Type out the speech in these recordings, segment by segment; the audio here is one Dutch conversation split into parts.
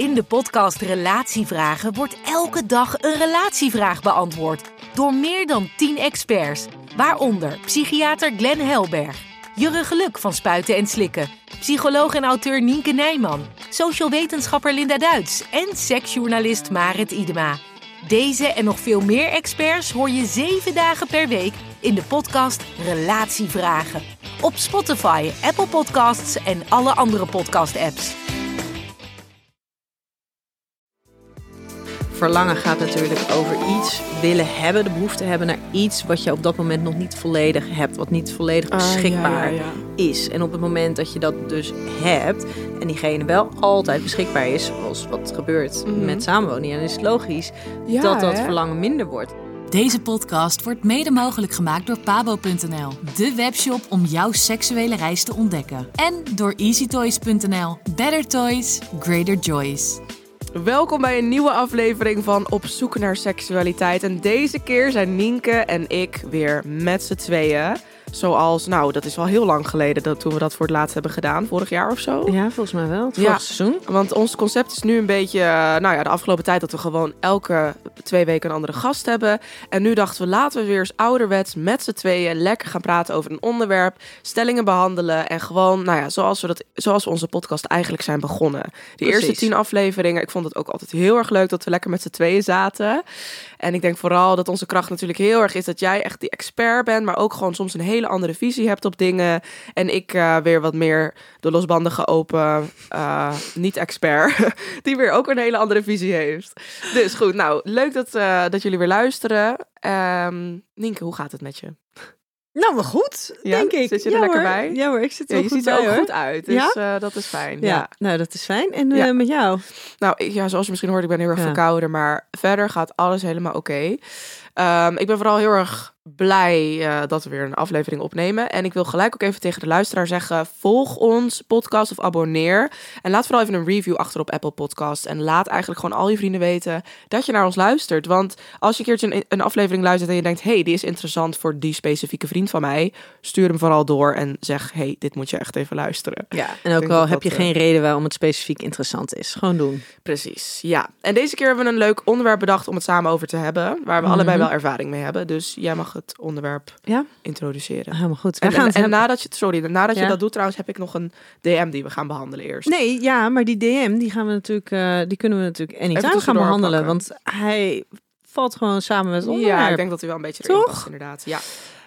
In de podcast Relatievragen wordt elke dag een relatievraag beantwoord door meer dan 10 experts, waaronder psychiater Glenn Helberg, Jurre Geluk van Spuiten en Slikken, psycholoog en auteur Nienke Nijman, social wetenschapper Linda Duits en seksjournalist Marit Idema. Deze en nog veel meer experts hoor je zeven dagen per week in de podcast Relatievragen. Op Spotify, Apple Podcasts en alle andere podcast-apps. Verlangen gaat natuurlijk over iets willen hebben, de behoefte hebben naar iets wat je op dat moment nog niet volledig hebt, wat niet volledig Ah, ja, beschikbaar ja, ja. is. En op het moment dat je dat dus hebt en diegene wel altijd beschikbaar is, zoals wat gebeurt Mhm. met samenwonen, dan is het logisch Ja, dat dat hè? verlangen minder wordt. Deze podcast wordt mede mogelijk gemaakt door pabo.nl, de webshop om jouw seksuele reis te ontdekken. En door easytoys.nl. Better toys, greater joys. Welkom bij een nieuwe aflevering van Op zoek naar seksualiteit. En deze keer zijn Nienke en ik weer met z'n tweeën. Zoals, nou, dat is wel heel lang geleden dat, toen we dat voor het laatst hebben gedaan, vorig jaar of zo. Ja, volgens mij wel. Het Ja. seizoen. Want ons concept is nu een beetje, eh, nou ja, de afgelopen tijd dat we gewoon elke twee weken een andere gast hebben. En nu dachten we, laten we weer eens ouderwets met z'n tweeën lekker gaan praten over een onderwerp, stellingen behandelen en gewoon, nou ja, zoals we, dat, zoals we onze podcast eigenlijk zijn begonnen. Precies. eerste tien afleveringen, ik vond het ook altijd heel erg leuk dat we lekker met z'n tweeën zaten. En ik denk vooral dat onze kracht natuurlijk heel erg is dat jij echt die expert bent, maar ook gewoon soms een hele andere visie hebt op dingen. En ik eh, weer wat meer de losbandige open, eh, niet-expert, die weer ook een hele andere visie heeft. Dus goed, nou, leuk dat, eh, dat jullie weer luisteren. Ehm Nienke, hoe gaat het met je? Nou, maar goed, Ja? denk ik. Zit je er Ja, lekker hoor. bij? Ja hoor, ik zit er Ja, wel je goed ziet er bij, ook hoor. goed uit, dus Ja? eh, dat is fijn. Ja. nou dat is fijn. En eh, met jou? Nou, ik- ja, zoals je misschien hoort, ik ben heel erg verkouden, maar verder gaat alles helemaal oké. Ehm, ik ben vooral heel erg blij eh, dat we weer een aflevering opnemen. En ik wil gelijk ook even tegen de luisteraar zeggen: volg ons podcast of abonneer. En laat vooral even een review achter op Apple Podcasts. En laat eigenlijk gewoon al je vrienden weten dat je naar ons luistert. Want als je een keertje een, een aflevering luistert en je denkt: hey, die is interessant voor die specifieke vriend van mij, stuur hem vooral door en zeg: hey, dit moet je echt even luisteren. Ja. En ook al heb je eh, geen reden waarom het specifiek interessant is. Gewoon doen. Precies, ja. En deze keer hebben we een leuk onderwerp bedacht om het samen over te hebben. Waar we allebei wel ervaring mee hebben. Dus jij mag het onderwerp Ja? introduceren. Helemaal goed. En, gaan en, het en hebben- nadat je, sorry, nadat je dat doet trouwens, heb ik nog een DM die we gaan behandelen eerst. Nee, ja, maar die DM, die gaan we natuurlijk, eh, die kunnen we natuurlijk anytime gaan behandelen. pakken. Want hij valt gewoon samen met het onderwerp. ja, ik denk dat hij wel een beetje Toch? past, inderdaad. Ja.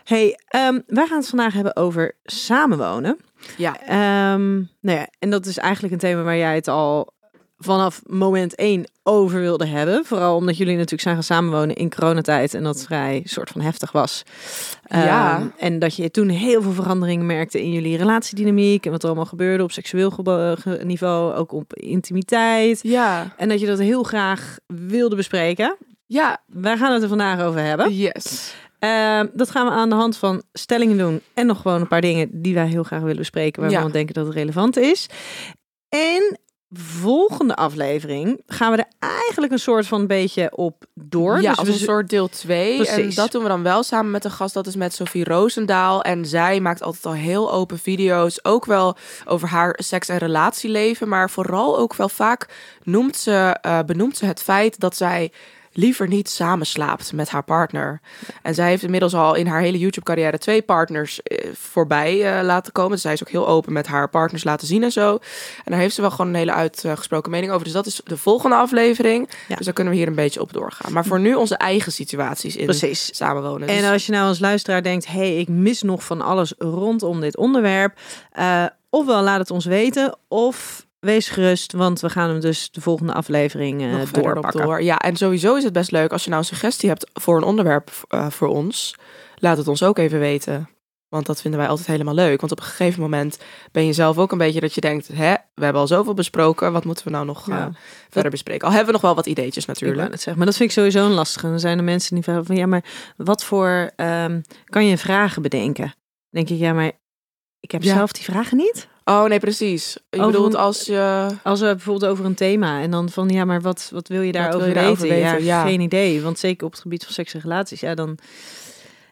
Hey, ehm, wij gaan het vandaag hebben over samenwonen. Ja. Ehm, nou ja, en dat is eigenlijk een thema waar jij het al vanaf moment één over wilde hebben. Vooral omdat jullie natuurlijk zijn gaan samenwonen in coronatijd en dat vrij soort van heftig was. Ja. Ehm, en dat je toen heel veel veranderingen merkte in jullie relatiedynamiek en wat er allemaal gebeurde op seksueel niveau, ook op intimiteit. Ja. En dat je dat heel graag wilde bespreken. Ja. Wij gaan het er vandaag over hebben. Yes. Ehm, dat gaan we aan de hand van stellingen doen. En nog gewoon een paar dingen die wij heel graag willen bespreken. Waar Ja. we denken dat het relevant is. En volgende aflevering gaan we er eigenlijk een soort van beetje op door. Ja, Dus als een soort deel 2. En dat doen we dan wel samen met een gast. Dat is met Sophie Roosendaal. En zij maakt altijd al heel open video's. Ook wel over haar seks- en relatieleven. Maar vooral ook wel vaak noemt ze, eh, benoemt ze het feit dat zij liever niet samenslaapt met haar partner. En zij heeft inmiddels al in haar hele YouTube-carrière twee partners eh, voorbij eh, laten komen. Dus zij is ook heel open met haar partners laten zien en zo. En daar heeft ze wel gewoon een hele uitgesproken mening over. Dus dat is de volgende aflevering. Ja. Dus daar kunnen we hier een beetje op doorgaan. Maar voor nu onze eigen situaties in Precies. samenwonen. En Dus- als je nou als luisteraar denkt, hé, hey, ik mis nog van alles rondom dit onderwerp. eh, ofwel laat het ons weten, of wees gerust, want we gaan hem dus de volgende aflevering op doorpakken. door. Ja, en sowieso is het best leuk als je nou een suggestie hebt voor een onderwerp eh, voor ons. Laat het ons ook even weten. Want dat vinden wij altijd helemaal leuk. Want op een gegeven moment ben je zelf ook een beetje dat je denkt... hè, we hebben al zoveel besproken. Wat moeten we nou nog eh, verder bespreken? Al hebben we nog wel wat ideetjes natuurlijk. zeggen, maar dat vind ik sowieso een lastige. Dan zijn er mensen die vragen van, ja, maar wat voor, ehm, kan je vragen bedenken? Dan denk ik, ja, maar ik heb Ja. zelf die vragen niet. Oh nee, precies. Je Over bedoelt als je... Als we bijvoorbeeld over een thema en dan van, ja, maar wat, wat wil je daarover wil je weten? daarover weten? Ja, Ja. geen idee. Want zeker op het gebied van seks en relaties, ja, dan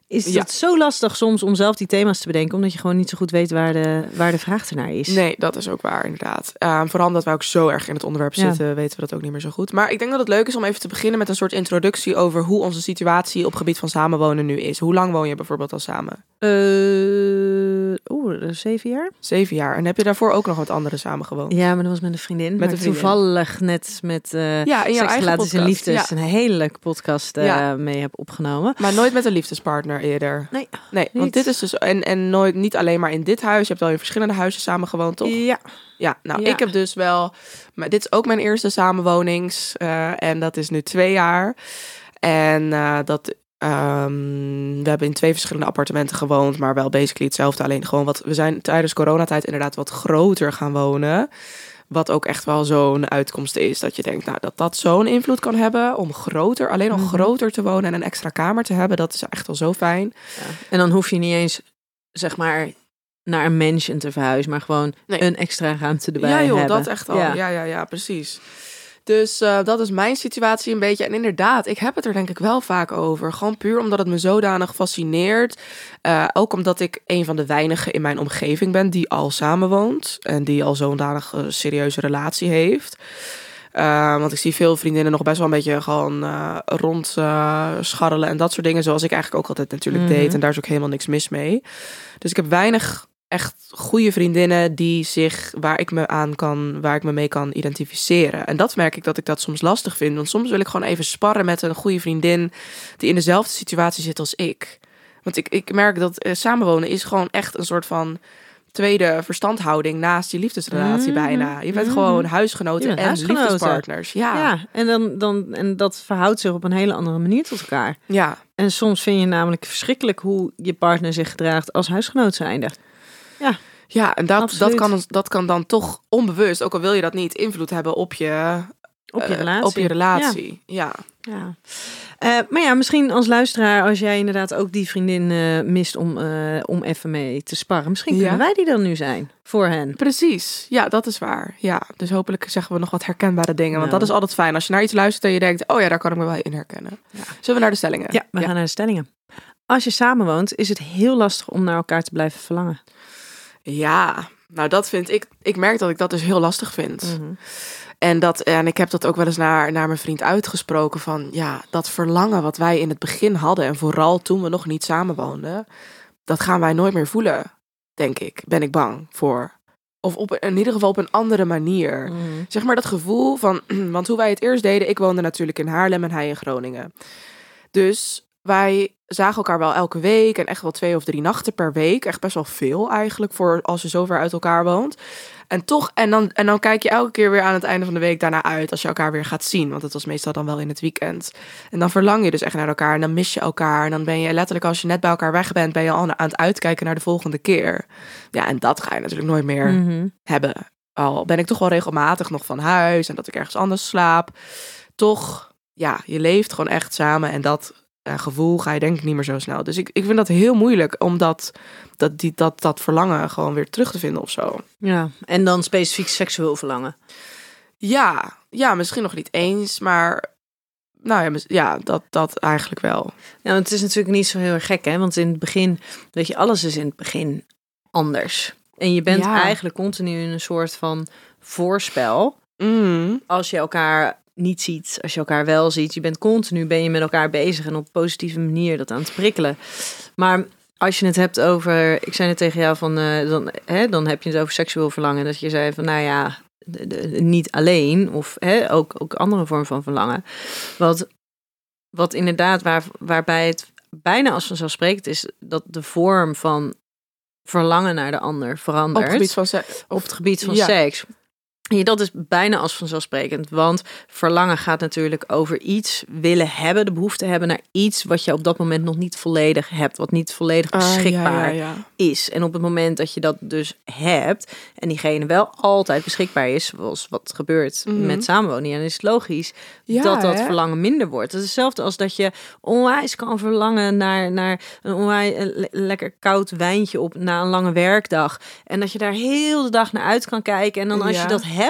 is Ja. het zo lastig soms om zelf die thema's te bedenken, omdat je gewoon niet zo goed weet waar de, waar de vraag ernaar is. Nee, dat is ook waar, inderdaad. Ehm, vooral omdat wij ook zo erg in het onderwerp Ja. zitten, weten we dat ook niet meer zo goed. Maar ik denk dat het leuk is om even te beginnen met een soort introductie over hoe onze situatie op gebied van samenwonen nu is. Hoe lang woon je bijvoorbeeld al samen? Eh, zeven jaar? Zeven jaar. En heb je daarvoor ook nog wat anderen samengewoond? Ja, maar dat was met een vriendin. Met een vriendin. toevallig net met eh Ja, in Seks, Relaties en. Liefdes Ja. een hele leuke podcast eh, Ja. mee heb opgenomen. Maar nooit met een liefdespartner eerder. Nee, Nee, want dit is dus. En, en nooit niet alleen maar in dit huis. Je hebt al in verschillende huizen samen gewoond, toch? Ja. Ja, nou, ik heb dus wel. Maar dit is ook mijn eerste samenwonings. eh, en dat is nu twee jaar. En eh, dat. Ehm, we hebben in twee verschillende appartementen gewoond, maar wel basically hetzelfde. Alleen gewoon wat. We zijn tijdens coronatijd inderdaad wat groter gaan wonen. Wat ook echt wel zo'n uitkomst is. Dat je denkt, nou, dat dat zo'n invloed kan hebben. Om groter, alleen al Mhm. groter te wonen en een extra kamer te hebben. Dat is echt wel zo fijn. En dan hoef je niet eens, zeg maar, naar een mansion te verhuizen, maar gewoon Nee. een extra ruimte erbij ja, joh, hebben. dat echt al. Ja, Ja. ja, ja, precies. Dus eh, dat is mijn situatie een beetje. En inderdaad, ik heb het er denk ik wel vaak over. Gewoon puur omdat het me zodanig fascineert. Eh, ook omdat ik een van de weinigen in mijn omgeving ben die al samenwoont. En die al zo'n danig eh, serieuze relatie heeft. Want ik zie veel vriendinnen nog best wel een beetje gewoon eh, rond eh, scharrelen en dat soort dingen. Zoals ik eigenlijk ook altijd natuurlijk Mhm. deed. En daar is ook helemaal niks mis mee. Dus ik heb weinig echt goede vriendinnen die zich waar ik me aan kan, waar ik me mee kan identificeren. En dat merk ik dat ik dat soms lastig vind. Want soms wil ik gewoon even sparren met een goede vriendin die in dezelfde situatie zit als ik. Want ik, ik merk dat eh, samenwonen is gewoon echt een soort van tweede verstandhouding naast je liefdesrelatie Mhm. bijna. Je bent Mhm. gewoon huisgenoten bent en huisgenoten. liefdespartners. Ja. ja. Ja, en, dan, dan, en dat verhoudt zich op een hele andere manier tot elkaar. Ja. En soms vind je namelijk verschrikkelijk hoe je partner zich gedraagt als huisgenoot zijnde. En dat, dat, kan, dat kan dan toch onbewust, ook al wil je dat niet, invloed hebben op je, Op je eh, relatie. op je relatie. Ja. Ja. Eh, maar ja, misschien als luisteraar, als jij inderdaad ook die vriendin eh, mist om, eh, om even mee te sparren. Misschien kunnen Ja. wij die dan nu zijn voor hen. Precies, ja, dat is waar. Ja, dus hopelijk zeggen we nog wat herkenbare dingen. Want Nou. dat is altijd fijn. Als je naar iets luistert en je denkt, oh ja, daar kan ik me wel in herkennen. Zullen we naar de stellingen? Ja, we gaan naar de stellingen. Als je samenwoont, is het heel lastig om naar elkaar te blijven verlangen. Ja, nou dat vind ik. Ik merk dat ik dat dus heel lastig vind. Mhm. En, dat, en ik heb dat ook wel eens naar, naar mijn vriend uitgesproken. Van ja, dat verlangen wat wij in het begin hadden. En vooral toen we nog niet samenwoonden. Dat gaan wij nooit meer voelen, denk ik. Ben ik bang voor. Of op, in ieder geval op een andere manier. Mhm. Zeg maar dat gevoel van, want hoe wij het eerst deden, ik woonde natuurlijk in Haarlem en hij in Groningen. Dus wij zagen elkaar wel elke week en echt wel twee of drie nachten per week. Echt best wel veel eigenlijk voor als je zo ver uit elkaar woont. En toch, en dan, en dan kijk je elke keer weer aan het einde van de week daarna uit als je elkaar weer gaat zien. Want het was meestal dan wel in het weekend. En dan verlang je dus echt naar elkaar en dan mis je elkaar. En dan ben je letterlijk, als je net bij elkaar weg bent, ben je al aan het uitkijken naar de volgende keer. Ja, en dat ga je natuurlijk nooit meer Mhm. hebben. Al ben ik toch wel regelmatig nog van huis en dat ik ergens anders slaap. Toch, ja, je leeft gewoon echt samen en dat eh, gevoel ga je denk ik niet meer zo snel. Dus ik, ik vind dat heel moeilijk om dat, dat, die, dat, dat verlangen gewoon weer terug te vinden of zo. Ja, en dan specifiek seksueel verlangen. Ja, ja, misschien nog niet eens, maar nou ja, ja dat, dat eigenlijk wel. Want het is natuurlijk niet zo heel erg gek, hè? Want in het begin, weet je, alles is in het begin anders. En je bent Ja. eigenlijk continu in een soort van voorspel. Mm, Als je elkaar niet ziet, als je elkaar wel ziet. Je bent continu ben je met elkaar bezig en op een positieve manier dat aan het prikkelen. Maar als je het hebt over, ik zei het tegen jou van, eh, dan, hè, dan heb je het over seksueel verlangen. Dat je zei van, nou ja, de- de- niet alleen of hè, ook, ook andere vorm van verlangen. Wat, wat inderdaad, waar, waarbij het bijna als vanzelfsprekend is dat de vorm van verlangen naar de ander verandert Op het gebied van op het gebied van Ja. seks. Ja, dat is bijna als vanzelfsprekend. Want verlangen gaat natuurlijk over iets willen hebben, de behoefte hebben naar iets wat je op dat moment nog niet volledig hebt, wat niet volledig Ah, ja, beschikbaar ja, is. En op het moment dat je dat dus hebt en diegene wel altijd beschikbaar is, zoals wat gebeurt Mhm. met samenwonen, dan is het logisch dat dat hè? verlangen minder wordt. Het is hetzelfde als dat je onwijs kan verlangen naar, naar een onwijs een le- lekker koud wijntje op na een lange werkdag. En dat je daar heel de dag naar uit kan kijken. En dan als je dat hebt,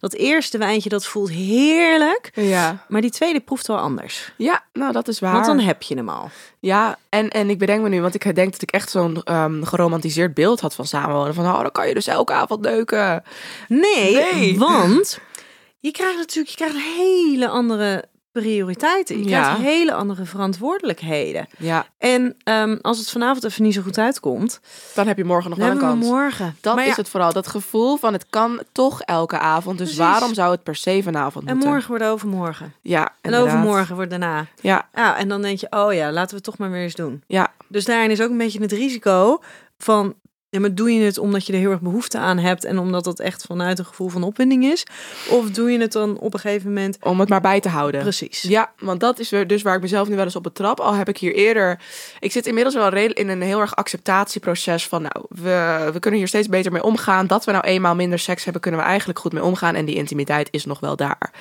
dat eerste wijntje, dat voelt heerlijk. Ja. Maar die tweede proeft wel anders. ja, nou dat is waar. Want dan heb je hem al. Ja, en, en ik bedenk me nu, want ik denk dat ik echt zo'n ehm, geromantiseerd beeld had van samenwonen. Van, oh, dan kan je dus elke avond neuken. Nee, Nee. want je krijgt natuurlijk je krijgt hele andere prioriteiten. Je Ja. krijgt hele andere verantwoordelijkheden. Ja, En ehm, als het vanavond even niet zo goed uitkomt, dan heb je morgen nog wel een kans. morgen. Dat Maar is ja, het vooral. Dat gevoel van het kan toch elke avond. Dus Precies. waarom zou het per se vanavond En moeten? morgen wordt overmorgen. Ja, En overmorgen wordt daarna. Ja, Ja, en dan denk je, oh ja, laten we het toch maar weer eens doen. ja, Dus daarin is ook een beetje het risico van... Ja, maar doe je het omdat je er heel erg behoefte aan hebt... en omdat dat echt vanuit een gevoel van opwinding is? Of doe je het dan op een gegeven moment... om het maar bij te houden. Precies. Ja, want dat is dus waar ik mezelf nu wel eens op betrap. Al heb ik hier eerder. Ik zit inmiddels wel in een heel erg acceptatieproces van. Nou, we, we kunnen hier steeds beter mee omgaan. Dat we nou eenmaal minder seks hebben, kunnen we eigenlijk goed mee omgaan. En die intimiteit is nog wel daar.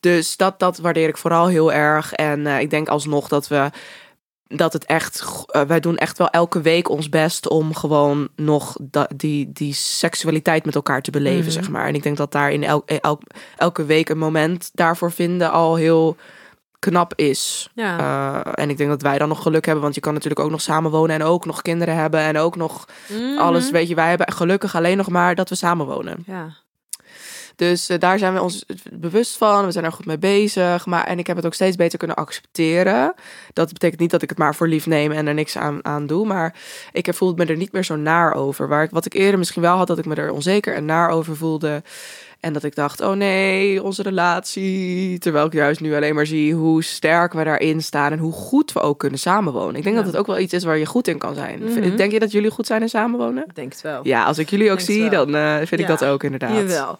Dus dat, dat waardeer ik vooral heel erg. En eh, ik denk alsnog dat we. Dat het echt. eh, wij doen echt wel elke week ons best om gewoon nog die, die seksualiteit met elkaar te beleven, Mhm. zeg maar. En ik denk dat daar in el, elk, elke week een moment daarvoor vinden al heel knap is. Ja. Uh, en ik denk dat wij dan nog geluk hebben, want je kan natuurlijk ook nog samenwonen en ook nog kinderen hebben en ook nog Mhm. alles. Weet je, wij hebben gelukkig alleen nog maar dat we samenwonen. Ja. Dus eh, daar zijn we ons bewust van. We zijn er goed mee bezig. Maar en ik heb het ook steeds beter kunnen accepteren. Dat betekent niet dat ik het maar voor lief neem en er niks aan, aan doe. Maar ik voelde me er niet meer zo naar over. Waar ik, wat ik eerder misschien wel had, dat ik me er onzeker en naar over voelde. En dat ik dacht, oh nee, onze relatie. Terwijl ik juist nu alleen maar zie hoe sterk we daarin staan. En hoe goed we ook kunnen samenwonen. Ik denk Ja. dat het ook wel iets is waar je goed in kan zijn. Mhm. Denk je dat jullie goed zijn in samenwonen? Ik denk het wel. Ja, als ik jullie ook Denk zie, dan eh, vind ik dat ook inderdaad. Jawel.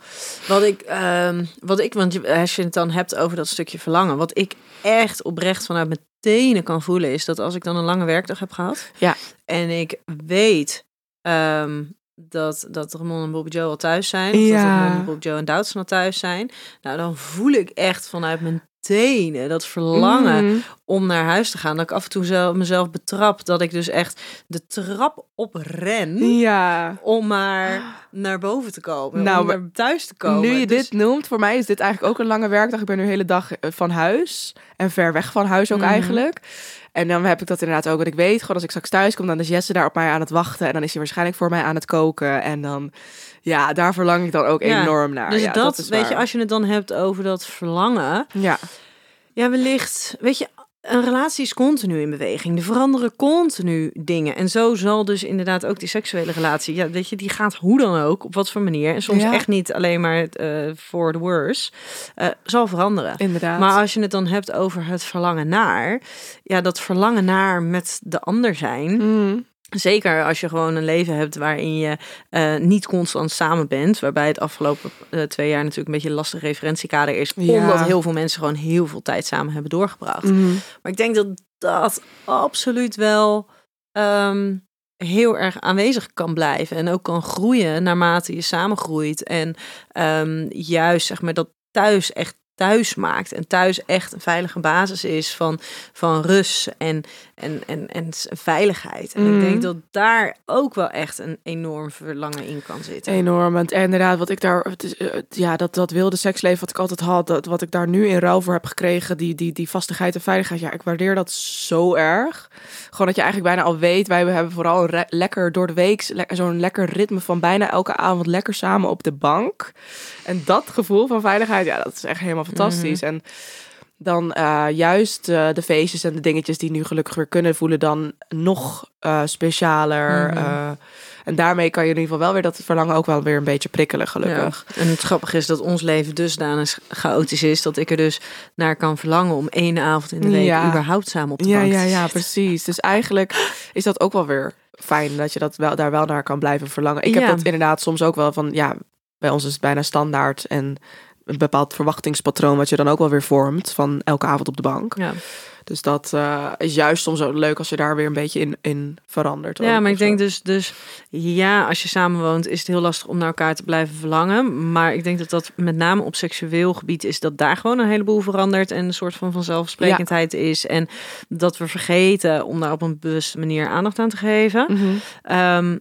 Wat ik, ehm, wat ik, want als je het dan hebt over dat stukje verlangen, wat ik echt oprecht vanuit mijn tenen kan voelen, is dat als ik dan een lange werkdag heb gehad, Ja. en ik weet ehm, dat, dat Ramon en Bobby Joe al thuis zijn, of Ja. dat Ramon, Bobby Joe en Doutzen al thuis zijn, nou dan voel ik echt vanuit mijn tenen dat verlangen Mhm. Om naar huis te gaan. Dat ik af en toe zelf, mezelf betrap dat ik dus echt de trap opren Ja. om maar naar boven te komen. Nou, om maar naar thuis te komen. Nu je Dus- dit noemt, voor mij is dit eigenlijk ook een lange werkdag. Ik ben nu de hele dag eh, van huis en ver weg van huis ook Mhm. eigenlijk. En dan heb ik dat inderdaad ook. Want ik weet gewoon als ik straks thuis kom, dan is Jesse daar op mij aan het wachten. En dan is hij waarschijnlijk voor mij aan het koken. En dan, ja, daar verlang ik dan ook Ja, enorm naar. Dus ja, dat, is weet je, als je het dan hebt over dat verlangen. Ja, Ja, wellicht, weet je, een relatie is continu in beweging. Er veranderen continu dingen. En zo zal dus inderdaad ook die seksuele relatie, ja, weet je, die gaat hoe dan ook, op wat voor manier. En soms Ja. echt niet alleen maar eh voor the worse, eh, zal veranderen. inderdaad. Maar als je het dan hebt over het verlangen naar, ja, dat verlangen naar met de ander zijn. Mhm. Zeker als je gewoon een leven hebt waarin je eh, niet constant samen bent. Waarbij het afgelopen eh, twee jaar natuurlijk een beetje een lastig referentiekader is. Ja. Omdat heel veel mensen gewoon heel veel tijd samen hebben doorgebracht. Mhm. Maar ik denk dat dat absoluut wel ehm, heel erg aanwezig kan blijven. En ook kan groeien naarmate je samengroeit. En ehm, juist zeg maar dat thuis echt thuis maakt. En thuis echt een veilige basis is van, van rust en, en, en, en veiligheid. En Mhm. ik denk dat daar ook wel echt een enorm verlangen in kan zitten. Enorm. En inderdaad, wat ik daar, het is, eh, ja, dat, dat wilde seksleven wat ik altijd had, dat, wat ik daar nu in ruil voor heb gekregen, die, die, die vastigheid en veiligheid, ja, ik waardeer dat zo erg. Gewoon dat je eigenlijk bijna al weet, wij hebben vooral een lekker door de week, le- zo'n lekker ritme van bijna elke avond lekker samen op de bank. En dat gevoel van veiligheid, ja, dat is echt helemaal fantastisch. Mhm. En dan eh, juist eh, de feestjes en de dingetjes die nu gelukkig weer kunnen voelen dan nog eh, specialer. Mhm. en daarmee kan je in ieder geval wel weer dat verlangen ook wel weer een beetje prikkelen, gelukkig. Ja. En het grappige is dat ons leven dusdanig chaotisch is dat ik er dus naar kan verlangen om één avond in de week Ja. überhaupt samen op de Ja, ja, te ja, precies. Dus eigenlijk is dat ook wel weer fijn dat je dat wel, daar wel naar kan blijven verlangen. Ik Ja. heb dat inderdaad soms ook wel van, ja, bij ons is het bijna standaard en een bepaald verwachtingspatroon wat je dan ook wel weer vormt van elke avond op de bank. Ja. Dus dat eh, is juist soms ook leuk als je daar weer een beetje in, in verandert. Ja, maar ik denk zo. dus, dus ja, als je samenwoont is het heel lastig om naar elkaar te blijven verlangen. Maar ik denk dat dat met name op seksueel gebied is dat daar gewoon een heleboel verandert en een soort van vanzelfsprekendheid is. En dat we vergeten om daar op een bewuste manier aandacht aan te geven. Mhm. Ehm,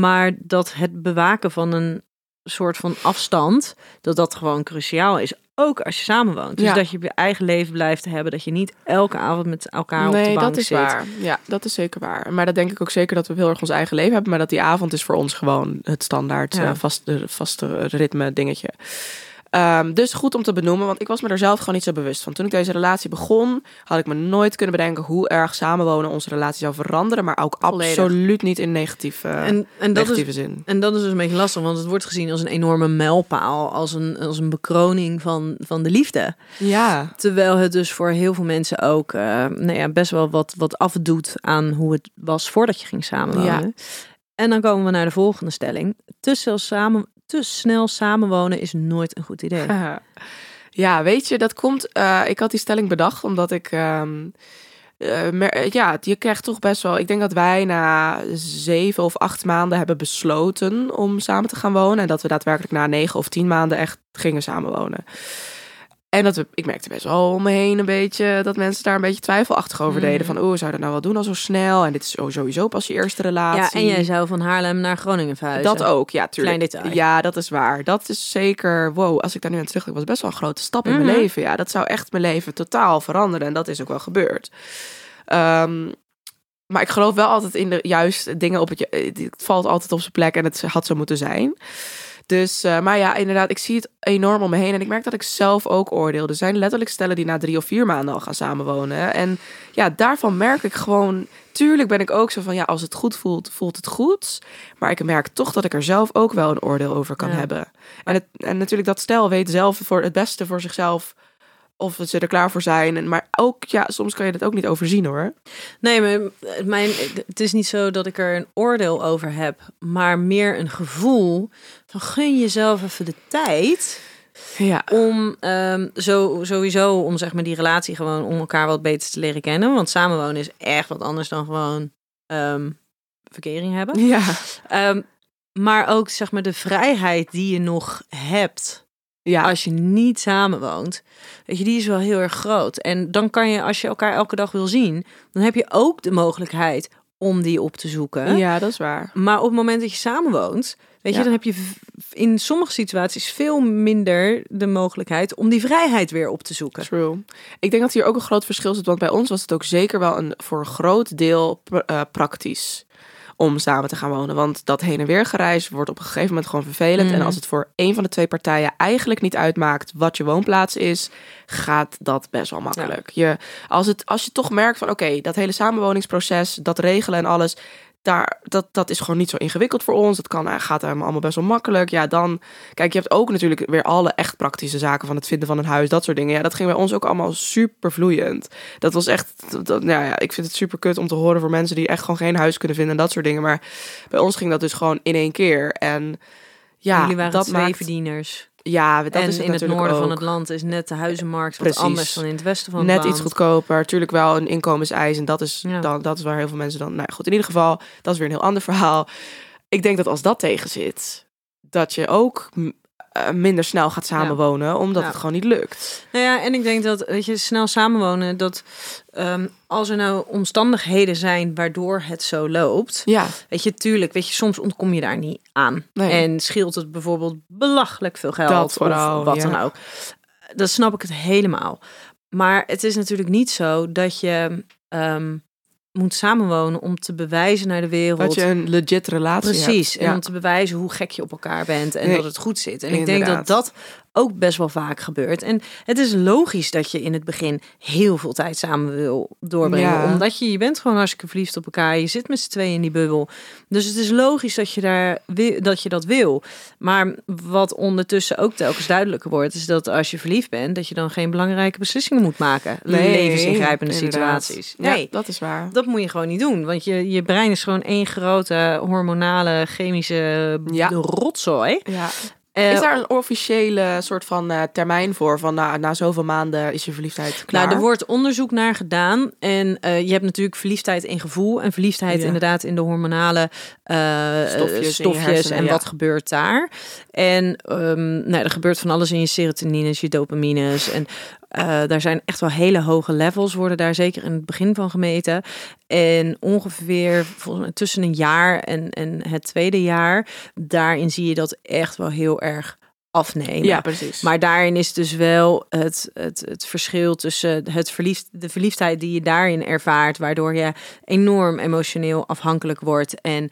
maar dat het bewaken van een soort van afstand, dat dat gewoon cruciaal is. Ook als je samenwoont. Dus Ja. dat je je eigen leven blijft hebben. Dat je niet elke avond met elkaar op de Nee, bank dat is zit. waar. Ja, dat is zeker waar. Maar dat denk ik ook zeker dat we heel erg ons eigen leven hebben. Maar dat die avond is voor ons gewoon het standaard Ja. eh, vaste, vaste ritme dingetje. Ehm, dus goed om te benoemen, want ik was me er zelf gewoon niet zo bewust van. Toen ik deze relatie begon, had ik me nooit kunnen bedenken hoe erg samenwonen onze relatie zou veranderen. Maar ook Volledig. absoluut niet in negatieve, En, en dat is zin. En dat is dus een beetje lastig, want het wordt gezien als een enorme mijlpaal, als een, als een bekroning van, van de liefde. Ja, Terwijl het dus voor heel veel mensen ook eh, nou ja, best wel wat, wat afdoet aan hoe het was voordat je ging samenwonen. En dan komen we naar de volgende stelling. Te samen, te snel samenwonen is nooit een goed idee. Ja, weet je, dat komt. eh, ik had die stelling bedacht omdat ik. mer- ja, je krijgt toch best wel. Ik denk dat wij na zeven of acht maanden hebben besloten om samen te gaan wonen. En dat we daadwerkelijk na negen of tien maanden echt gingen samenwonen. En dat we, ik merkte best wel om me heen een beetje dat mensen daar een beetje twijfelachtig over deden. Van, oh, zou dat nou wel doen al zo snel? En dit is sowieso pas je eerste relatie. Ja, en jij zou van Haarlem naar Groningen verhuizen. Dat ook, ja, tuurlijk. Klein detail. Ja, dat is waar. Dat is zeker, wow, als ik daar nu aan terugdenk, was best wel een grote stap in Mhm. mijn leven. Ja, dat zou echt mijn leven totaal veranderen. En dat is ook wel gebeurd. Ehm, maar ik geloof wel altijd in de juiste dingen op het... Het valt altijd op zijn plek en het had zo moeten zijn. Dus, eh, maar ja, inderdaad, ik zie het enorm om me heen. En ik merk dat ik zelf ook oordeel. Er zijn letterlijk stellen die na drie of vier maanden al gaan samenwonen. En ja, daarvan merk ik gewoon... Tuurlijk ben ik ook zo van, ja, als het goed voelt, voelt het goed. Maar ik merk toch dat ik er zelf ook wel een oordeel over kan Ja. hebben. En, het, en natuurlijk, dat stel weet zelf voor het beste voor zichzelf... of ze er klaar voor zijn. En, maar ook, ja, soms kan je dat ook niet overzien, hoor. Nee, maar mijn, het is niet zo dat ik er een oordeel over heb, maar meer een gevoel van gun jezelf even de tijd Ja, om ehm, zo, sowieso om zeg maar die relatie gewoon om elkaar wat beter te leren kennen. Want samenwonen is echt wat anders dan gewoon ehm, verkering hebben. ja. Ehm, maar ook zeg maar de vrijheid die je nog hebt ja. als je niet samenwoont, weet je, die is wel heel erg groot. En dan kan je, als je elkaar elke dag wil zien, dan heb je ook de mogelijkheid om die op te zoeken. ja, dat is waar. Maar op het moment dat je samenwoont, weet je, dan heb je in sommige situaties veel minder de mogelijkheid om die vrijheid weer op te zoeken. True. Ik denk dat hier ook een groot verschil zit, want bij ons was het ook zeker wel een voor een groot deel eh, praktisch om samen te gaan wonen. Want dat heen en weer gereis wordt op een gegeven moment gewoon vervelend. En als het voor een van de twee partijen eigenlijk niet uitmaakt wat je woonplaats is, gaat dat best wel makkelijk. Je, als, het, als je toch merkt van oké, dat hele samenwoningsproces, dat regelen en alles. Daar, dat, dat is gewoon niet zo ingewikkeld voor ons. Dat kan, eh, gaat allemaal best wel makkelijk. Ja, dan. Kijk, je hebt ook natuurlijk weer alle echt praktische zaken van het vinden van een huis, dat soort dingen. Ja, dat ging bij ons ook allemaal super vloeiend. Dat was echt. Dat, nou ja, ik vind het super kut om te horen voor mensen die echt gewoon geen huis kunnen vinden en dat soort dingen. Maar bij ons ging dat dus gewoon in één keer. En ja, Jullie waren dat twee maakt. verdieners. Ja, dat en is het in het natuurlijk noorden van het land is net de huizenmarkt wat Precies. anders dan in het westen van het Net land. iets goedkoper. Tuurlijk wel een inkomenseis. En dat is, Ja. dan, dat is waar heel veel mensen dan... Nou ja, goed, in ieder geval, dat is weer een heel ander verhaal. Ik denk dat als dat tegen zit, dat je ook eh, minder snel gaat samenwonen, omdat Ja. het gewoon niet lukt. Nou ja, en ik denk dat, weet je, snel samenwonen, dat ehm, als er nou omstandigheden zijn waardoor het zo loopt, Ja, weet je, tuurlijk, weet je, soms ontkom je daar niet aan. Nee. En scheelt het bijvoorbeeld belachelijk veel geld Dat vooral, of wat ja. dan ook. Dan snap ik het helemaal. Maar het is natuurlijk niet zo dat je ehm, moet samenwonen om te bewijzen naar de wereld. dat je een legit relatie Precies. hebt. En Ja. om te bewijzen hoe gek je op elkaar bent en Nee, dat het goed zit. En ik denk dat dat ook best wel vaak gebeurt. En het is logisch dat je in het begin heel veel tijd samen wil doorbrengen. Ja. Omdat je, je bent gewoon hartstikke verliefd op elkaar. Je zit met z'n tweeën in die bubbel. Dus het is logisch dat je, daar, dat je dat wil. Maar wat ondertussen ook telkens duidelijker wordt... is dat als je verliefd bent... dat je dan geen belangrijke beslissingen moet maken. Levensingrijpende inderdaad. situaties. Ja, Nee, dat is waar. dat moet je gewoon niet doen. Want je, je brein is gewoon één grote hormonale, chemische Ja. rotzooi. Ja. Eh, Is daar een officiële soort van eh, termijn voor? Van na, na zoveel maanden is je verliefdheid klaar? Nou, er wordt onderzoek naar gedaan. En eh, je hebt natuurlijk verliefdheid in gevoel. En verliefdheid Ja. inderdaad in de hormonale Stofjes stofjes hersenen, en ja. wat gebeurt daar. En ehm, nou, er gebeurt van alles in je serotonines, je dopamines. En eh, daar zijn echt wel hele hoge levels, worden daar zeker in het begin van gemeten. En ongeveer tussen een jaar en, en het tweede jaar, daarin zie je dat echt wel heel erg afnemen. Ja, precies. Maar daarin is dus wel het, het, het verschil tussen het verliefd, de verliefdheid die je daarin ervaart, waardoor je enorm emotioneel afhankelijk wordt en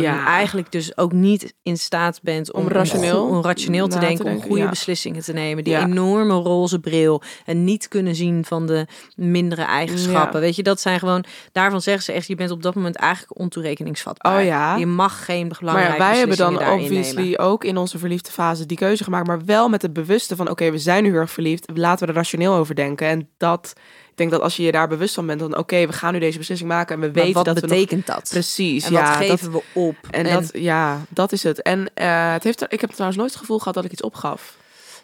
Ja. eigenlijk dus ook niet in staat bent om, Om rationeel om, rationeel te denken, om goede ja. beslissingen te nemen. Die Ja. enorme roze bril en niet kunnen zien van de mindere eigenschappen. Weet je, dat zijn gewoon, daarvan zeggen ze echt, je bent op dat moment eigenlijk ontoerekeningsvatbaar. Oh ja. Je mag geen maar belangrijke ja, wij hebben dan obviously nemen. ook in onze verliefde fase die keuze gemaakt, maar wel met het bewuste van oké, we zijn nu heel erg verliefd, laten we er rationeel over denken. En dat, ik denk dat als je je daar bewust van bent, dan oké, we gaan nu deze beslissing maken en we Maar weten wat dat we nog... betekent dat? Precies, En ja. wat dat- geven we op? en, dat, ja, dat is het. En eh, het heeft ik heb trouwens nooit het gevoel gehad dat ik iets opgaf.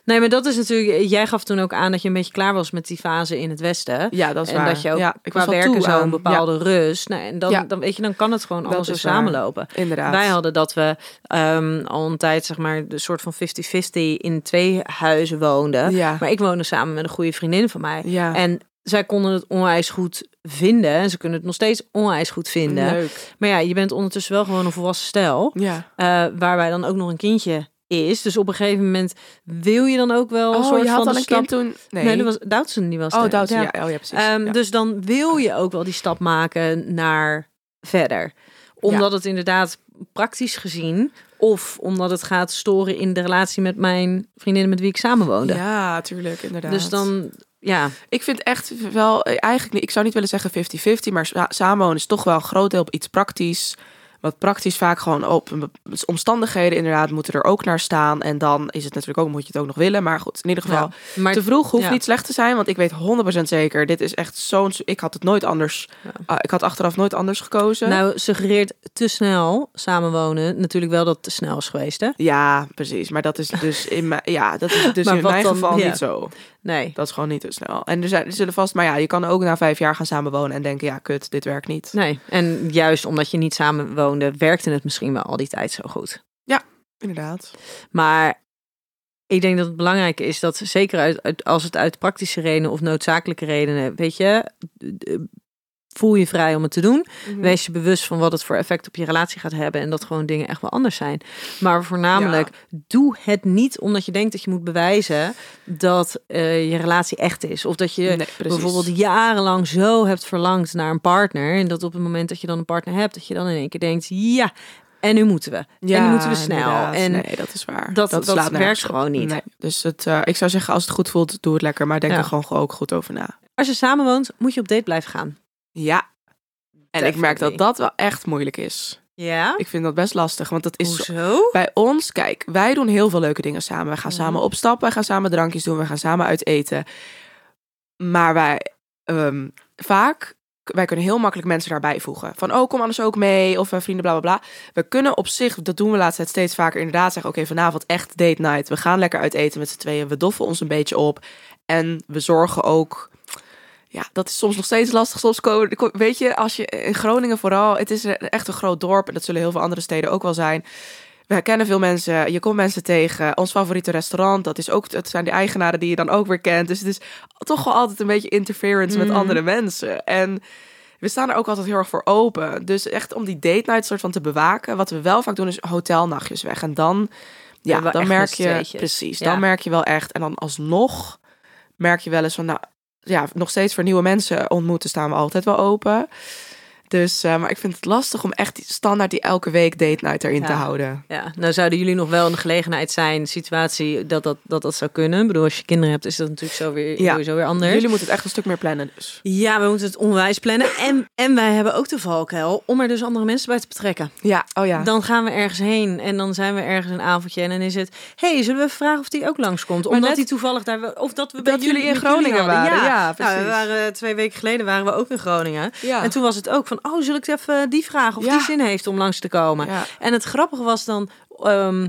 Nee, maar dat is natuurlijk. Jij gaf toen ook aan dat je een beetje klaar was met die fase in het Westen. Ja, dat is en waar. dat je ook ja, ik qua werken zo een bepaalde rust. Nou, en dan, Ja. dan weet je, dan kan het gewoon allemaal zo waar. samenlopen. Inderdaad. Wij hadden dat we ehm, al een tijd, zeg maar, de soort van 50-50 in twee huizen woonden. Ja. Maar ik woonde samen met een goede vriendin van mij. Ja. En zij konden het onwijs goed vinden. En ze kunnen het nog steeds onwijs goed vinden. Leuk. Maar ja, je bent ondertussen wel gewoon een volwassen stel. Ja. eh, waarbij dan ook nog een kindje is. Dus op een gegeven moment wil je dan ook wel een Oh, soort je had van een stap... kind toen? Nee. Nee, dat was Doutzen die was Oh. Doutzen, Ja. ja. Oh, ja, precies. Ehm, ja. Dus dan wil je ook wel die stap maken naar verder. Omdat het inderdaad praktisch gezien... of omdat het gaat storen in de relatie met mijn vriendin met wie ik samenwoonde. Ja, tuurlijk, inderdaad. dus dan, ja... Ik vind echt wel, eh, eigenlijk niet, ik zou niet willen zeggen 50-50, maar sa- samenwonen is toch wel een groot deel op iets praktisch. Wat praktisch vaak gewoon op be- omstandigheden inderdaad moeten er ook naar staan. En dan is het natuurlijk ook, moet je het ook nog willen. Maar goed, in ieder geval, Ja, maar te vroeg hoeft ja. niet slecht te zijn. Want ik weet 100% zeker, dit is echt zo'n, ik had het nooit anders, ah, ik had achteraf nooit anders gekozen. Nou, suggereert te snel samenwonen natuurlijk wel dat het te snel is geweest, hè? ja, precies. Maar dat is dus in mijn, ja, dat is dus Maar in mijn dan? geval niet zo. Nee. Dat is gewoon niet te snel. En er, zijn, er zullen vast, maar ja, je kan ook na vijf jaar gaan samenwonen en denken, ja, kut, dit werkt niet. Nee, en juist omdat je niet samen woonde, werkte het misschien wel al die tijd zo goed. Inderdaad. Maar ik denk dat het belangrijk is dat zeker uit, uit- als het uit praktische redenen of noodzakelijke redenen, weet je, voel je vrij om het te doen. Mhm. Wees je bewust van wat het voor effect op je relatie gaat hebben en dat gewoon dingen echt wel anders zijn. Maar voornamelijk, doe het niet omdat je denkt dat je moet bewijzen dat eh, je relatie echt is. Of dat je Nee, bijvoorbeeld jarenlang zo hebt verlangd naar een partner. En dat op het moment dat je dan een partner hebt, dat je dan in één keer denkt, ja, en nu moeten we. en nu moeten we snel. inderdaad. En nee, dat is waar. dat- dat nergens werkt gewoon niet. Nee. Dus het, eh, ik zou zeggen, als het goed voelt, doe het lekker. Maar denk Ja. er gewoon ook goed over na. als je samen woont, moet je op date blijven gaan. Ja. En ik merk dat dat wel echt moeilijk is. Ja? Ik vind dat best lastig, want dat is Hoezo? bij ons, kijk, wij doen heel veel leuke dingen samen. We gaan Mhm. samen opstappen, we gaan samen drankjes doen, we gaan samen uit eten. Maar wij, ehm, vaak, wij kunnen heel makkelijk mensen daarbij voegen. Van, oh, kom anders ook mee, of eh, vrienden, bla, bla, bla. We kunnen op zich, dat doen we laatst tijd steeds vaker, inderdaad zeggen, oké, vanavond echt date night. We gaan lekker uit eten met z'n tweeën, we doffen ons een beetje op. En we zorgen ook... Ja, dat is soms nog steeds lastig. Soms komen, weet je, als je in Groningen vooral, het is echt een groot dorp en dat zullen heel veel andere steden ook wel zijn. We kennen veel mensen, je komt mensen tegen. Ons favoriete restaurant, dat is ook, het zijn de eigenaren die je dan ook weer kent. Dus het is toch wel altijd een beetje interference met Mhm. andere mensen. En we staan er ook altijd heel erg voor open. Dus echt om die date night soort van te bewaken. Wat we wel vaak doen is hotelnachtjes weg. En dan, ja, dan merk je, precies, Ja. dan merk je wel echt. En dan alsnog merk je wel eens van, nou, ja, nog steeds voor nieuwe mensen ontmoeten staan we altijd wel open. Dus, eh, maar ik vind het lastig om echt die standaard die elke week date night erin te houden. Ja, nou zouden jullie nog wel in de gelegenheid zijn, situatie dat dat, dat dat zou kunnen. Ik bedoel, als je kinderen hebt, is dat natuurlijk zo weer, Ja. sowieso weer anders. Jullie moeten het echt een stuk meer plannen dus. Ja, we moeten het onwijs plannen. En, en wij hebben ook de valkuil om er dus andere mensen bij te betrekken. Ja, oh ja. Dan gaan we ergens heen en dan zijn we ergens een avondje en dan is het... hey, zullen we even vragen of die ook langskomt? Omdat net- hij toevallig daar... Of dat we bij Dat jullie in jullie Groningen waren. Ja, Nou, precies. we waren, twee weken geleden waren we ook in Groningen. Ja. En toen was het ook van, oh, zal ik even die vragen of Ja. die zin heeft om langs te komen? Ja. En het grappige was dan... ehm,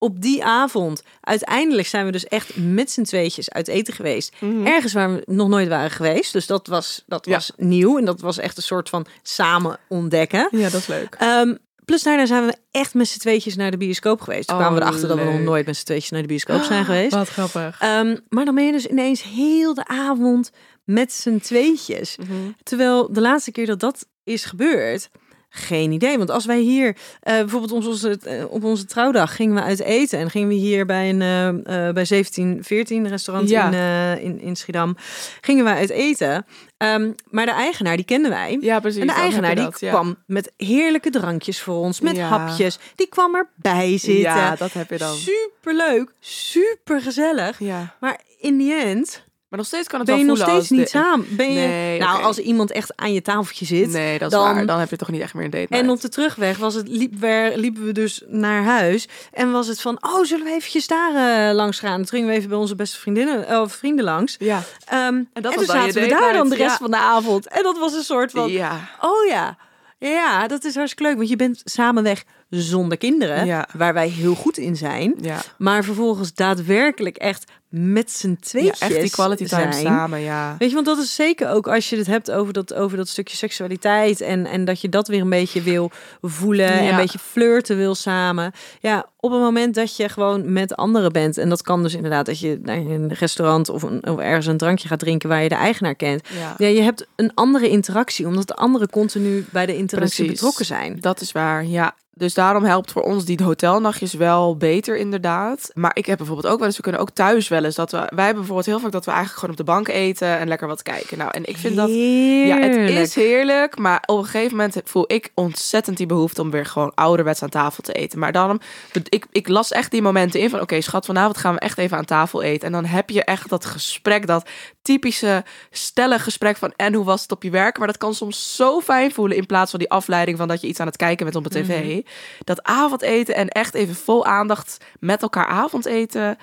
op die avond, uiteindelijk zijn we dus echt met z'n tweetjes uit eten geweest. Mhm. Ergens waar we nog nooit waren geweest. Dus dat was, dat Ja. was nieuw. En dat was echt een soort van samen ontdekken. ja, dat is leuk. Ehm, plus daarna zijn we echt met z'n tweetjes naar de bioscoop geweest. Toen Oh, kwamen we erachter dat we nog nooit met z'n tweetjes naar de bioscoop zijn geweest. Wat grappig. Ehm, maar dan ben je dus ineens heel de avond met z'n tweetjes. Mhm. Terwijl de laatste keer dat dat is gebeurd, geen idee. Want als wij hier, eh, bijvoorbeeld ons, onze, eh, op onze trouwdag, gingen we uit eten. En gingen we hier bij een eh, bij 1714 restaurant Ja. in, in, in Schiedam, gingen we uit eten. Ehm, maar de eigenaar, die kenden wij. Ja, precies. En de eigenaar die dat, ja. kwam met heerlijke drankjes voor ons, met Ja. hapjes. Die kwam erbij zitten. Ja, dat heb je dan. Super leuk, super gezellig. Ja. Maar in die end Maar nog steeds kan het ben je wel nog steeds als niet de- samen. Ben je, Nee, nou, als iemand echt aan je tafeltje zit. Nee, dat is dan- waar. Dan heb je toch niet echt meer een date En op de terugweg was het, liep, we, liepen we dus naar huis. En was het van, oh, zullen we eventjes daar eh, langs gaan? Toen gingen we even bij onze beste vriendinnen, eh, vrienden langs. Ja. Ehm, en dat toen je zaten we daar dan de rest ja. van de avond. En dat was een soort van, Ja. oh ja. Ja, dat is hartstikke leuk. Want je bent samen weg zonder kinderen. Ja. Waar wij heel goed in zijn. Ja. Maar vervolgens daadwerkelijk echt met z'n ja, tweetjes echt die quality time zijn. samen, ja. Weet je, want dat is zeker ook als je het hebt over dat, over dat stukje seksualiteit en, en dat je dat weer een beetje wil voelen en een beetje flirten wil samen. Ja, op het moment dat je gewoon met anderen bent en dat kan dus inderdaad dat je naar een restaurant of, een, of ergens een drankje gaat drinken waar je de eigenaar kent. Ja. Ja, je hebt een andere interactie omdat de anderen continu bij de interactie Precies. betrokken zijn. Dat is waar, ja. Dus daarom helpt voor ons die hotelnachtjes wel beter, inderdaad. Maar ik heb bijvoorbeeld ook wel eens, we kunnen ook thuis wel eens dat we, wij hebben bijvoorbeeld heel vaak dat we eigenlijk gewoon op de bank eten en lekker wat kijken. Nou, en ik vind dat, ja, het is heerlijk, maar op een gegeven moment voel ik ontzettend die behoefte om weer gewoon ouderwets aan tafel te eten. Maar dan, ik, ik las echt die momenten in van, oké schat, vanavond gaan we echt even aan tafel eten. En dan heb je echt dat gesprek, dat typische stellig gesprek van, en hoe was het op je werk? Maar dat kan soms zo fijn voelen in plaats van die afleiding van dat je iets aan het kijken bent op de tv. Dat avondeten en echt even vol aandacht met elkaar avondeten. Ja,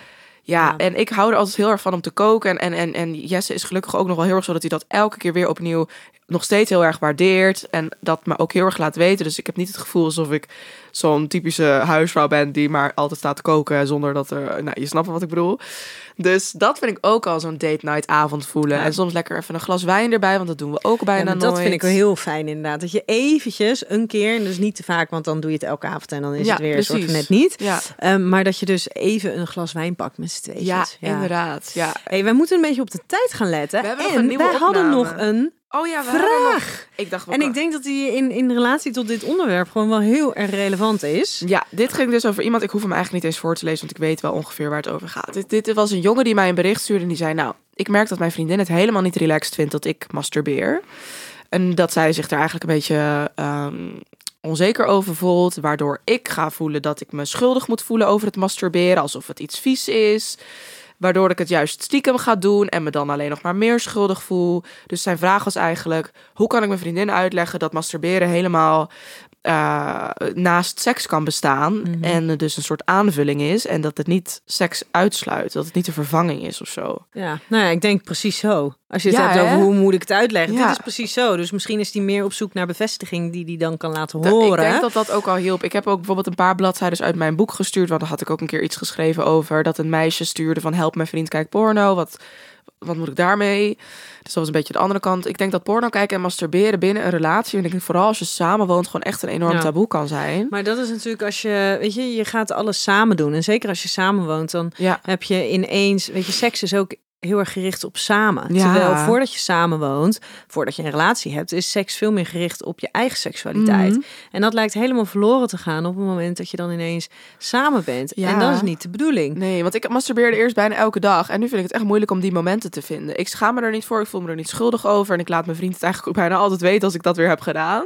Ja. en ik hou er altijd heel erg van om te koken. En, en, en, en Jesse is gelukkig ook nog wel heel erg zo dat hij dat elke keer weer opnieuw nog steeds heel erg waardeert. En dat me ook heel erg laat weten. Dus ik heb niet het gevoel alsof ik zo'n typische huisvrouw ben die maar altijd staat te koken zonder dat er. Nou, je snapt wat ik bedoel. Dus dat vind ik ook al zo'n date night avond voelen. Ja. En soms lekker even een glas wijn erbij, want dat doen we ook Ja, bijna nooit. dat vind ik wel heel fijn inderdaad. Dat je eventjes een keer, en dus niet te vaak, want dan doe je het elke avond en dan is Ja, het weer een soort van precies. net niet. Ja, Ehm, maar dat je dus even een glas wijn pakt met z'n tweetjes. ja, inderdaad. Ja. Hey, wij moeten een beetje op de tijd gaan letten. We en een nieuwe wij hadden opname. nog een Oh ja, we hebben nog- vraag. Ik dacht, En ik denk dat die in, in relatie tot dit onderwerp gewoon wel heel erg relevant is. Ja, dit ging dus over iemand. Ik hoef hem eigenlijk niet eens voor te lezen, want ik weet wel ongeveer waar het over gaat. Dit, dit was een jongen die mij een bericht stuurde en die zei: Nou, ik merk dat mijn vriendin het helemaal niet relaxed vindt dat ik masturbeer. En dat zij zich er eigenlijk een beetje ehm, onzeker over voelt, waardoor ik ga voelen dat ik me schuldig moet voelen over het masturberen, alsof het iets vies is. Waardoor ik het juist stiekem ga doen en me dan alleen nog maar meer schuldig voel. Dus zijn vraag was eigenlijk: hoe kan ik mijn vriendin uitleggen dat masturberen helemaal eh, naast seks kan bestaan. Mhm. En dus een soort aanvulling is. En dat het niet seks uitsluit. Dat het niet de vervanging is of zo. Ja, nou ja, ik denk precies zo. Als je het Ja, hebt over hè? hoe moet ik het uitleggen. Ja. Dit is precies zo. Dus misschien is hij meer op zoek naar bevestiging die hij dan kan laten horen. Ik denk dat dat ook al hielp. Ik heb ook bijvoorbeeld een paar bladzijden uit mijn boek gestuurd. Want daar had ik ook een keer iets geschreven over. Dat een meisje stuurde van help mijn vriend kijk porno. Wat, wat moet ik daarmee? Dus dat was een beetje de andere kant. Ik denk dat porno kijken en masturberen binnen een relatie. En ik denk vooral als je samenwoont gewoon echt een enorm Ja. taboe kan zijn. Maar dat is natuurlijk als je, weet je, je gaat alles samen doen. En zeker als je samenwoont, dan Ja, heb je ineens, weet je, seks is ook heel erg gericht op samen. Ja. Terwijl voordat je samen woont, voordat je een relatie hebt, is seks veel meer gericht op je eigen seksualiteit. Mhm. En dat lijkt helemaal verloren te gaan op het moment dat je dan ineens samen bent. Ja. En dat is niet de bedoeling. Nee, want ik masturbeerde eerst bijna elke dag. En nu vind ik het echt moeilijk om die momenten te vinden. Ik schaam me er niet voor. Ik voel me er niet schuldig over. En ik laat mijn vriend het eigenlijk ook bijna altijd weten als ik dat weer heb gedaan.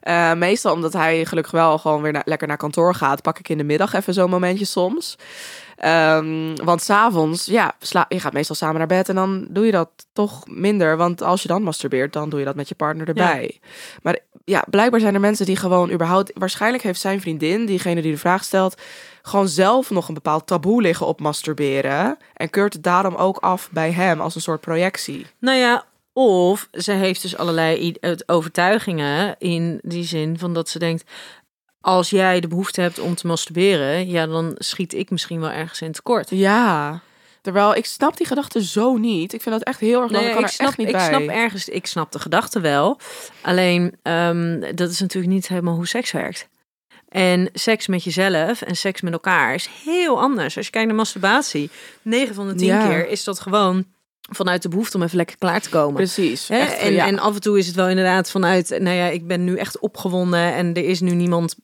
Eh, meestal omdat hij gelukkig wel gewoon weer na- lekker naar kantoor gaat, pak ik in de middag even zo'n momentje soms. Ehm, want s'avonds, ja, sla je gaat meestal samen naar bed en dan doe je dat toch minder. Want als je dan masturbeert, dan doe je dat met je partner erbij. Maar ja, blijkbaar zijn er mensen die gewoon überhaupt... Waarschijnlijk heeft zijn vriendin, diegene die de vraag stelt... gewoon zelf nog een bepaald taboe liggen op masturberen. En keurt het daarom ook af bij hem als een soort projectie. Nou ja, of ze heeft dus allerlei overtuigingen in die zin van dat ze denkt. Als jij de behoefte hebt om te masturberen, ja, dan schiet ik misschien wel ergens in tekort. Ja. Terwijl ik snap die gedachte zo niet. Ik vind dat echt heel erg. Nee, ik kan ik er snap, echt niet ik bij. snap ergens, ik snap de gedachte wel. Alleen, ehm, dat is natuurlijk niet helemaal hoe seks werkt. En seks met jezelf en seks met elkaar is heel anders. Als je kijkt naar masturbatie, 9 van de 10 Ja. keer is dat gewoon vanuit de behoefte om even lekker klaar te komen. Precies. Echt, en, ja. en af en toe is het wel inderdaad vanuit, nou ja, ik ben nu echt opgewonden en er is nu niemand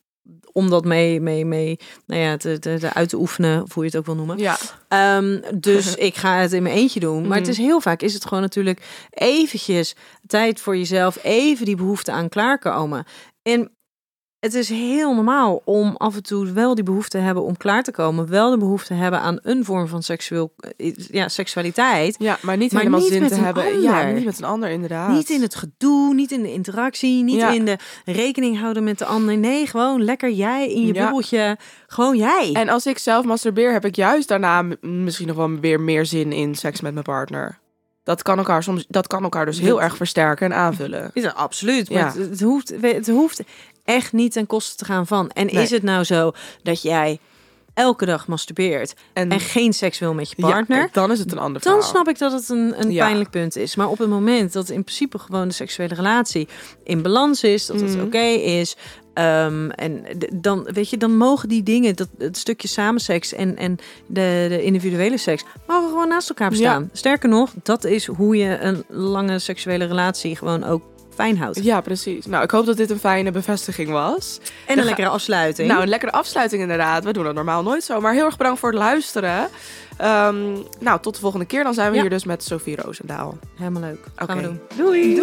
om dat mee, mee, mee nou ja, te, te, te uit te oefenen, of hoe je het ook wil noemen. ja. Ehm, dus ik ga het in mijn eentje doen. Maar het is heel vaak is het gewoon natuurlijk eventjes tijd voor jezelf, even die behoefte aan klaarkomen. En het is heel normaal om af en toe wel die behoefte te hebben om klaar te komen, wel de behoefte te hebben aan een vorm van seksueel, eh, ja, seksualiteit. ja, maar niet Maar helemaal niet zin te hebben. Ja, ander. niet met een ander inderdaad. Niet in het gedoe, niet in de interactie, niet Ja. in de rekening houden met de ander. Nee, gewoon lekker jij in je Ja. bubbeltje. Gewoon jij. En als ik zelf masturbeer, heb ik juist daarna misschien nog wel weer meer zin in seks met mijn partner. Dat kan elkaar soms, dat kan elkaar dus heel Dat- erg versterken en aanvullen. Is er absoluut. Maar Ja. het, het hoeft, het hoeft echt niet ten koste te gaan van. En Nee. is het nou zo dat jij elke dag masturbeert En, en geen seks wil met je ja, partner? dan is het een ander dan verhaal. snap ik dat het een, een Ja. pijnlijk punt is. Maar op het moment dat in principe gewoon de seksuele relatie in balans is, dat het Mhm. oké is. Ehm, en dan, weet je, dan mogen die dingen, dat, het stukje samenseks en, en de, de individuele seks, mogen gewoon naast elkaar bestaan. Sterker nog, dat is hoe je een lange seksuele relatie gewoon ook fijn houdt. Ja, precies. Nou, ik hoop dat dit een fijne bevestiging was. En een lekkere afsluiting. Nou, een lekkere afsluiting inderdaad. We doen dat normaal nooit zo. Maar heel erg bedankt voor het luisteren. Ehm, nou, tot de volgende keer. Dan zijn we Ja. hier dus met Sophie Roosendaal. Helemaal leuk. Gaan Oké. we doen. Doei.